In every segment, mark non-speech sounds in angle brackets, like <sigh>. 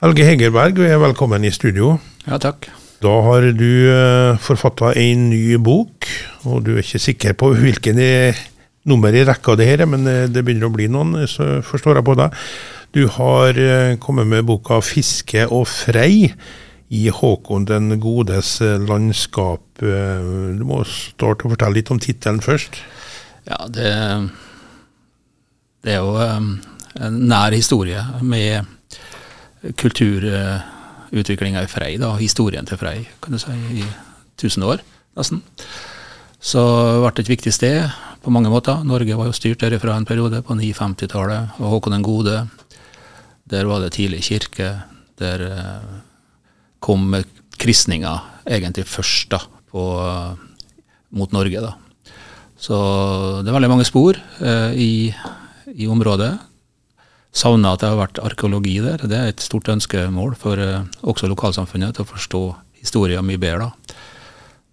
Helge Hegerberg, er velkommen i studio. Ja, takk. Da har du uh, forfatta en ny bok, og du er ikke sikker på hvilken nummer i rekka det her er, men eh, det begynner å bli noen, så forstår jeg på deg. Du har kommet med boka 'Fiske og frei' i Håkon den godes landskap. Du må starte å fortelle litt om tittelen først. Ja, det, det er jo en nær historie med kulturutviklinga i Frei, da, historien til Frei, kan du si, i tusen år, nesten. Så det ble et viktig sted på mange måter. Norge var jo styrt derifra en periode på 950-tallet, og Håkon den gode. Der var det tidlig kirke. Der eh, kom kristninga egentlig først da, på, mot Norge. da. Så det er veldig mange spor eh, i, i området savna at det har vært arkeologi der. Det er et stort ønskemål for uh, også lokalsamfunnet til å forstå historien mye bedre.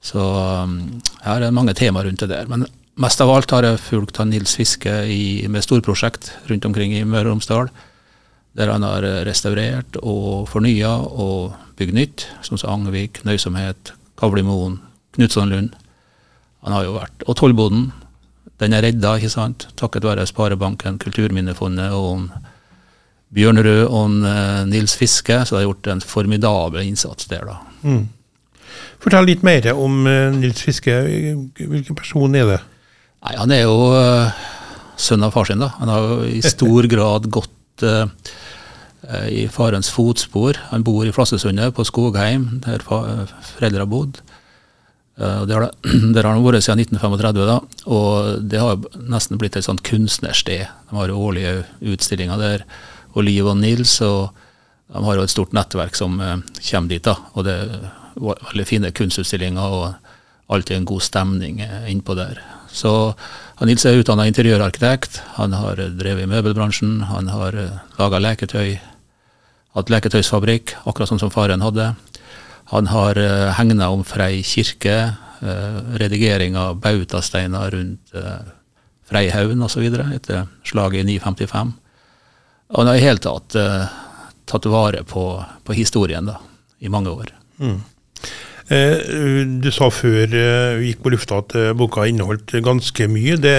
Så um, her er mange temaer rundt det der. Men mest av alt har jeg fulgt han Nils Fiske i, med storprosjekt rundt omkring i Møre og Romsdal. Der han har restaurert og fornya og bygd nytt, som Angvik, Nøysomhet, Kavlimoen, Knutsonlund. Han har jo vært Og Tollboden. Den er redda, ikke sant, takket være Sparebanken, Kulturminnefondet og Bjørnrød og uh, Nils Fiske, så de har gjort en formidabel innsats der, da. Mm. Fortell litt mer om uh, Nils Fiske. Hvilken person er det? Nei, Han er jo uh, sønn av far sin. da. Han har i stor <laughs> grad gått i farens fotspor. Han bor i Flassesundet på Skogheim, der foreldra har Der, det har <clears throat> han vært siden 1935, da, og det har nesten blitt et sånt kunstnersted. De har årlige utstillinger der og Liv og Nils. og De har jo et stort nettverk som uh, kommer dit. da, og Det er veldig fine kunstutstillinger og alltid en god stemning uh, innpå der. Så Nils er utdanna interiørarkitekt. Han har drevet i møbelbransjen. Han har eh, laga leketøy. Hatt leketøysfabrikk, akkurat sånn som faren hadde. Han har uh, hegna om Frei kirke. Uh, redigering av bautasteiner rundt uh, Freihaugen osv. etter slaget i 955. Og han har i hele tatt uh, tatt vare på, på, historien da, i mange år. Mm. Eh, du sa før eh, vi gikk på lufta at eh, boka inneholdt ganske mye. Det,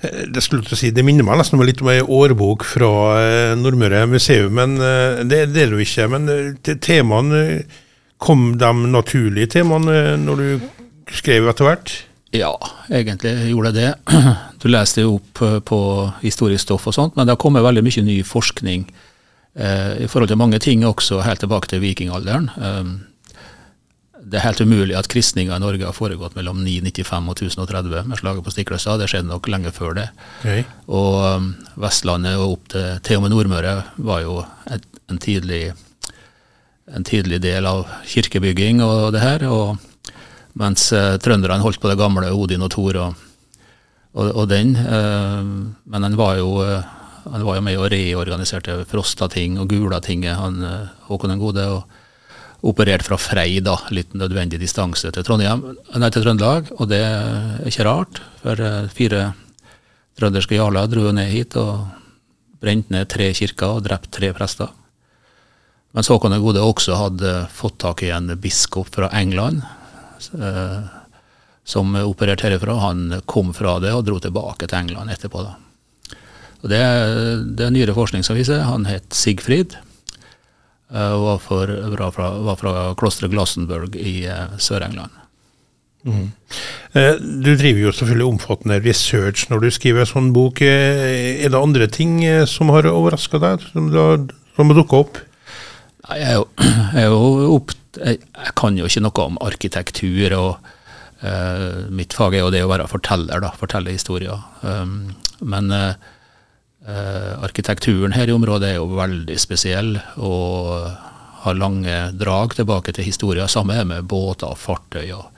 eh, det, skulle si, det minner meg nesten litt om ei årbok fra eh, Nordmøre museum, men eh, det, det, er det jo ikke. Men temaene, kom de naturlig, temaene, når du skrev etter hvert? Ja, egentlig gjorde jeg det. <clears throat> Du leste jo opp eh, på historisk stoff og sånt, men det har kommet veldig mye ny forskning eh, i forhold til mange ting, også helt tilbake til vikingalderen. Um, det er helt umulig at kristninga i Norge har foregått mellom 995 og 1030 med slaget på Stiklestad. Det skjedde nok lenge før det. Okay. Og um, Vestlandet og opp til til og med Nordmøre var jo et, en, tidlig, en tidlig del av kirkebygging og det her. og mens eh, trønderne holdt på det gamle Odin og Thor og, og, og den. Eh, men han var jo uh, han var jo med og reorganiserte Frostating og Gulatinget, han Håkon den gode. og Operert fra Frei, da, litt nødvendig distanse til Trondheim, nei, til Trøndelag. Og det er ikke rart, for fire trønderske jarler dro ned hit og brente ned tre kirker og drepte tre prester. Mens Håkon den gode også hadde fått tak i en biskop fra England, Eh, som opererte herifra, han kom fra det og dro tilbake til England etterpå. da. Og det, det er nyere forskning som viser. Han het Sigfrid. Eh, og var, for, var fra, var fra klosteret Glassenburg i uh, Sør-England. Mm. Du driver jo selvfølgelig omfattende research når du skriver en sånn bok. Er det andre ting som har overraska deg, som har dukka opp? Jeg er jo, <clears throat> jeg er jo opp, jeg, jeg, kan jo ikke noe om arkitektur, og uh, mitt fag er jo det å være forteller, da, fortelle historier. Um, men uh, arkitekturen her i området er jo veldig spesiell, og har lange drag tilbake til historier. Samme er med båter og fartøy. og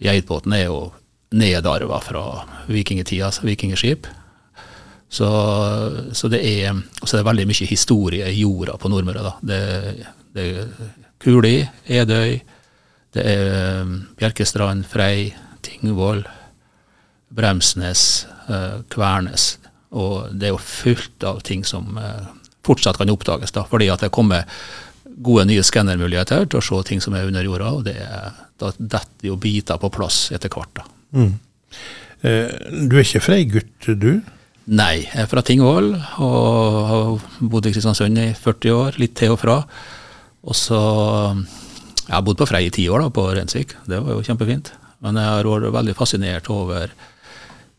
Geitbåten er jo nedarva fra vikingtida, altså vikingskip. Så, så, det er, så det er veldig mye historie i jorda på Nordmøre. da. Det, det er Kuli, Edøy, det er um, Bjerkestrand, Frei, Tingvoll, Bremsnes, uh, Kvernes. Og det er jo fullt av ting som uh, fortsatt kan oppdages. da, Fordi at det kommer gode nye skannermuligheter til å se ting som er under jorda. og det, Da detter jo biter på plass etter hvert. da. Mm. Eh, du er ikke Frei-gutt, du? Nei, jeg er fra Tingvoll og har bodd i Kristiansund i 40 år, litt til og fra. Og så Jeg har bodd på Frei i ti år, da, på Rensvik. Det var jo kjempefint. Men jeg har vært veldig fascinert over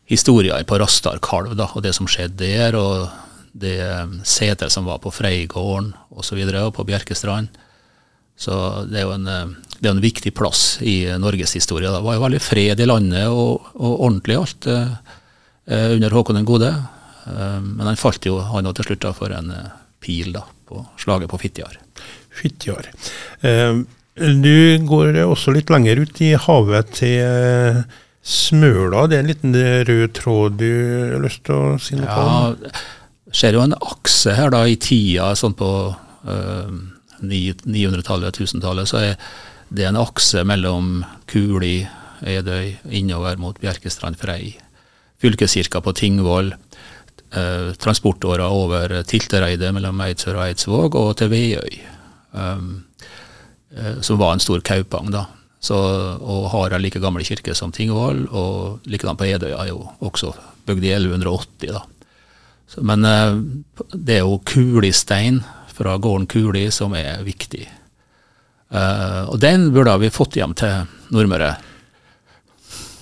historien på Rastar kalv da, og det som skjedde der. og det setet som var på Freigården osv. Og, så videre, og på Bjerkestrand. Så det er jo en, det er en viktig plass i Norges historie. Det var jo veldig fred i landet og, og ordentlig alt under Håkon den gode. Uh, men han falt jo han til slutt da, for en uh, pil da, på slaget på Fitjar. Fitjar. Du går også litt lenger ut i havet til Smøla. Det er en liten rød tråd du har lyst til å si noe ja, på? ser jo en akse her da i tida, sånn på uh, 900-tallet, 1000-tallet, så er det en akse mellom Kuli, Edøy, innover mot Bjerkestrand, Frei. Fylkeskirka på Tingvoll. eh, transportåra over Tiltereidet mellom Eidsør og Eidsvåg og til Veøy. Um, uh, som var en stor kaupang, da. Så, og har en like gammel kirke som Tingvoll, og likedan på Edøya er jo også bygd i 1180. da. Men eh, det er jo kulistein fra gården Kuli som er viktig. Uh, og den burde vi fått hjem til Nordmøre.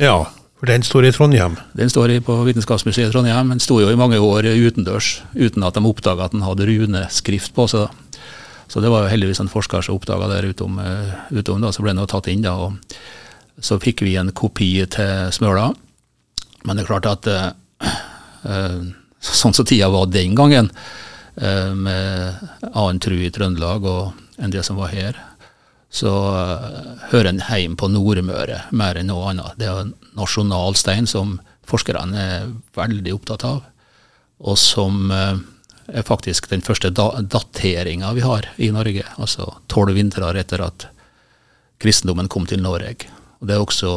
Ja, for den står i Trondheim? Den står på Vitenskapsmuseet i Trondheim. Den sto jo i mange år utendørs uten at de oppdaga at den hadde runeskrift på seg. Så det var jo heldigvis en forsker som oppdaga det utom, eh, utom, da, så ble den jo tatt inn. da, og Så fikk vi en kopi til Smøla. Men det er klart at uh, sånn som tida var den gangen, eh, med annen tru i Trøndelag og enn det som var her, så eh, hører en heim på Nordmøre mer enn noe annet. Det er en nasjonalstein som forskerne er veldig opptatt av, og som eh, er faktisk den første da dateringa vi har i Norge. Altså tolv vintre etter at kristendommen kom til Norge. Og det, også,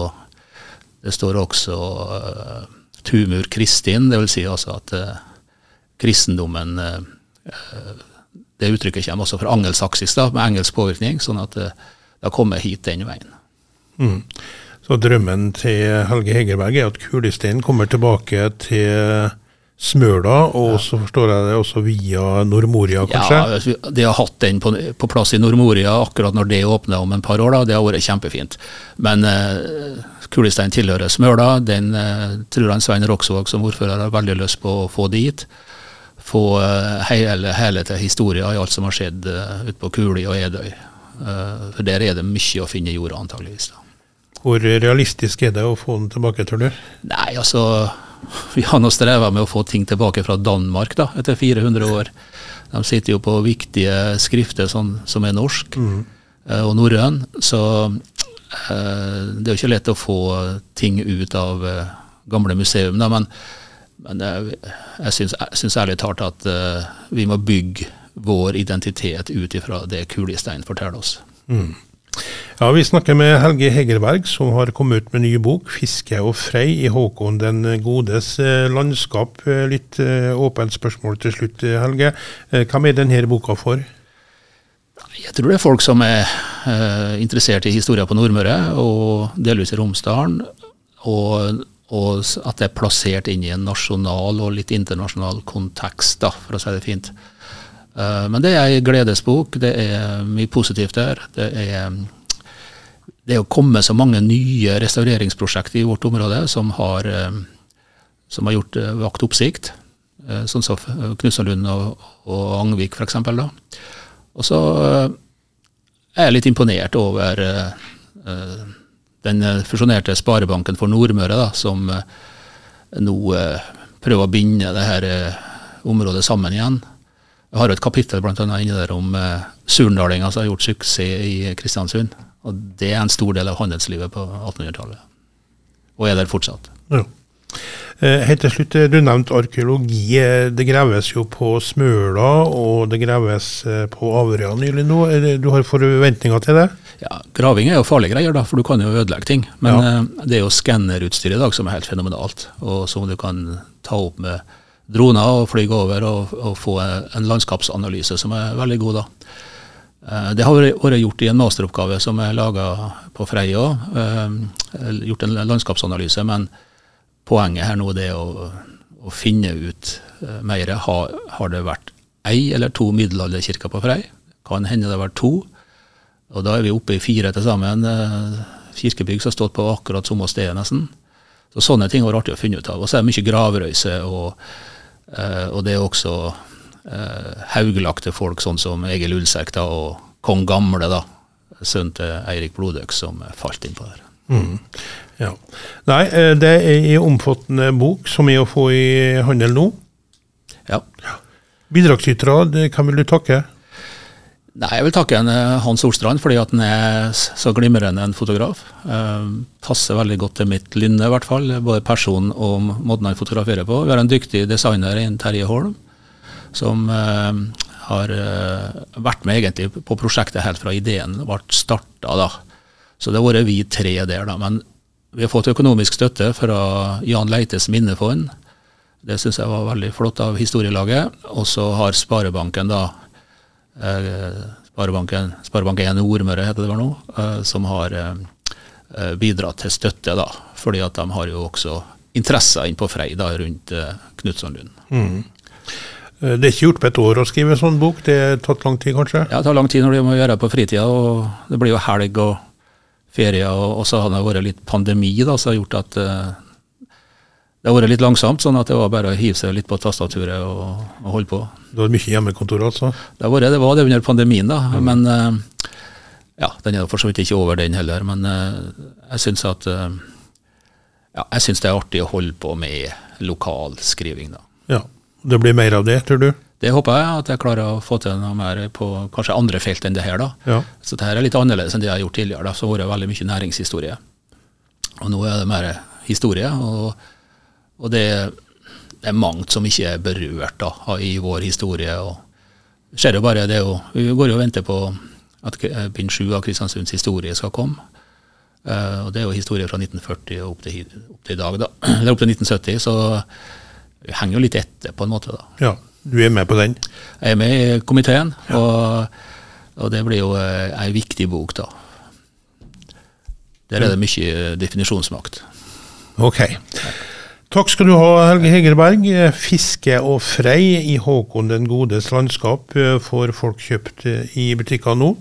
det står også tumur kristin, dvs. Si altså at uh, kristendommen uh, Det uttrykket kommer også fra angelsaksisk, da, med engelsk påvirkning, sånn at uh, det har kommet hit den veien. Mm. Så drømmen til Helge Hegerberg er at kulesteinen kommer tilbake til Smøla, og ja. så forstår jeg det også via Nordmoria, kanskje? Ja, de har hatt den på, på plass i Nordmoria akkurat når det åpner om en par år. da, Det har vært kjempefint. Men eh, kulesteinen tilhører Smøla. Den eh, tror han Svein Roksvåg som ordfører har veldig lyst på å få dit. Få eh, hele, hele til historien i alt som har skjedd eh, ute på Kuli og Edøy. Eh, for Der er det mye å finne i jorda, antageligvis. da. Hvor realistisk er det å få den tilbake, tror du? Nei, altså <laughs> vi har nå streva med å få ting tilbake fra Danmark da, etter 400 år. De sitter jo på viktige skrifter sånn, som er norsk mm. og norrøn. Så det er jo ikke lett å få ting ut av gamle museum. Da, men, men jeg syns ærlig talt at vi må bygge vår identitet ut ifra det Kulestein forteller oss. Mm. Ja, Vi snakker med Helge Hegerberg, som har kommet ut med ny bok, 'Fiske og frei' i Håkon den godes eh, landskap. Eh, litt åpent spørsmål til slutt, Helge. Hvem er denne boka for? Jeg tror det er folk som er uh, interessert i historien på Nordmøre, og delvis i Romsdalen. Og, og, at det er plassert inn i en nasjonal og litt internasjonal kontekst, da, for å si det fint. Uh, men det er ei gledesbok. Det er mye positivt der. Det er, det er å komme så mange nye restaureringsprosjekter i vårt område som har, uh, som har gjort uh, vakt oppsikt. Sånn som Knutsenlund og, og Angvik, f.eks. Og så er jeg litt imponert over den fusjonerte Sparebanken for Nordmøre, da, som nå prøver å binde det her området sammen igjen. Jeg har jo et kapittel blant annet inni der om eh, surnadlinger som har gjort suksess i Kristiansund. Og Det er en stor del av handelslivet på 1800-tallet, og er der fortsatt. Ja. Eh, helt til slutt, eh, Du nevnte arkeologi. Eh, det graves jo på Smøla, og det graves på Averøya nylig nå. Du har forventninger til det? Ja, Graving er jo farlige greier, da, for du kan jo ødelegge ting. Men ja. det er jo skannerutstyr i dag som er helt fenomenalt, og som du kan ta opp med droner og fly over og, og, få en landskapsanalyse som er veldig god. da. Det har vært gjort i en masteroppgave som er laga på Freia. Gjort en landskapsanalyse, men poenget her nå er å, å finne ut mer. Har, har det vært ei eller to middelalderkirker på Frei? Kan hende det har vært to. Og da er vi oppe i fire til sammen kirkebygg som har stått på akkurat samme sted, nesten. Så Sånne ting var artig å finne ut av. Og så er det mye gravrøyse, og, eh, og det er også eh, haugelagte folk, sånn som Egil Ulsek da, og kong Gamle, da, sønnen til Eirik Blodøk, som falt inn på der. Mm. Ja. Nei, eh, det er en omfattende bok som er å få i handel nå. Ja. Bidragsytere, hvem vil du takke? Nei, Jeg vil takke eh, Hans Solstrand fordi at han er så glimrende en fotograf. Eh, passer veldig godt til mitt lynne, i hvert fall. Både person og måten han fotograferer på. Vi har en dyktig designer, en Terje Holm, som eh, har vært med egentlig på prosjektet helt fra ideen ble starta. Så det har vært vi tre der. da, Men vi har fått økonomisk støtte fra Jan Leites minnefond. Det syns jeg var veldig flott av historielaget. Og så har Sparebanken da Eh, Sparebanken, Sparebank1 Nordmøre heter det vel nå, eh, som har eh, bidratt til støtte. da, fordi at de har jo også interesser inn på Frei da, rundt Knutssonlund. Mm. Det er ikke gjort på et år å skrive en sånn bok? Det har tatt lang tid, kanskje? Ja, det tar lang tid når du må gjøre det på fritida. og Det blir jo helg og ferie, og, så har det vært litt pandemi da, som har gjort at det har vært litt langsomt, sånn at det var bare å hive seg litt på tastaturet og, og holde på. Du har mye hjemmekontor, altså? Det var det, det var det under pandemien, da. Mm. Men uh, ja, den er for så vidt ikke over, den heller. Men uh, jeg syns at ja, jeg syns det er artig å holde på med lokal skriving, da. Ja. Det blir mer av det, tror du? Det håper jeg, at jeg klarer å få til noe mer på kanskje andre felt enn det her. da. Ja. Så det her er litt annerledes enn det jeg har gjort tidligere. da, Så har det vært veldig mye næringshistorie. Og nå er det mer historie. og og det, det er mangt som ikke er berørt da, i vår historie. og skjer jo bare det jo, Vi går jo og venter på at bind sju av Kristiansunds historie skal komme. Uh, og Det er jo historie fra 1940 og opp til, opp til i dag, da. <clears throat> Eller opp til 1970. Så vi henger jo litt etter, på en måte. da. Ja, Du er med på den? Jeg er med i komiteen, ja. og, og, det blir jo ei eh, viktig bok, da. Der er det mye definisjonsmakt. Ok. Takk skal du ha, Helge Hegerberg. Fiske og frei i Håkon den godes landskap eh, får folk kjøpt eh, i butikker nå.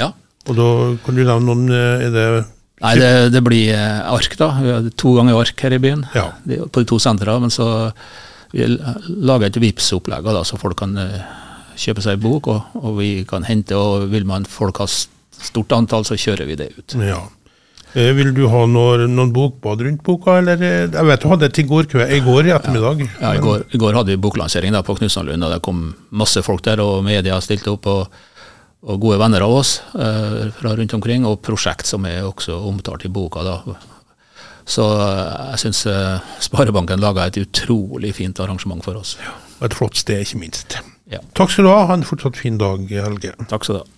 Ja. Og da kan du nevne noen eh, er det Nei, det, det, blir ark, da. Vi har to ganger ark her i byen. Ja. På de to sentra. Men så vi lager et vips opplegg så folk kan kjøpe seg bok, og, og, vi kan hente. Og vil man folk ha stort antall, så kjører vi det ut. Ja. Eh, vil du ha noen, noen bokbad rundt boka, eller? Eh, jeg vet du hadde et i går, i går i ettermiddag. Ja, ja i, går, i, går, hadde vi boklansering da, på Knutsenlund, og det kom masse folk der, og media stilte opp. og, og gode venner av oss eh, fra rundt omkring, og prosjekt som er også omtalt i boka. da. Så eh, jeg syns eh, Sparebanken laga et utrolig fint arrangement for oss. Ja, og et flott sted, ikke minst. Ja. Takk skal du ha. Ha en fortsatt fin dag, Helge. Takk skal du ha.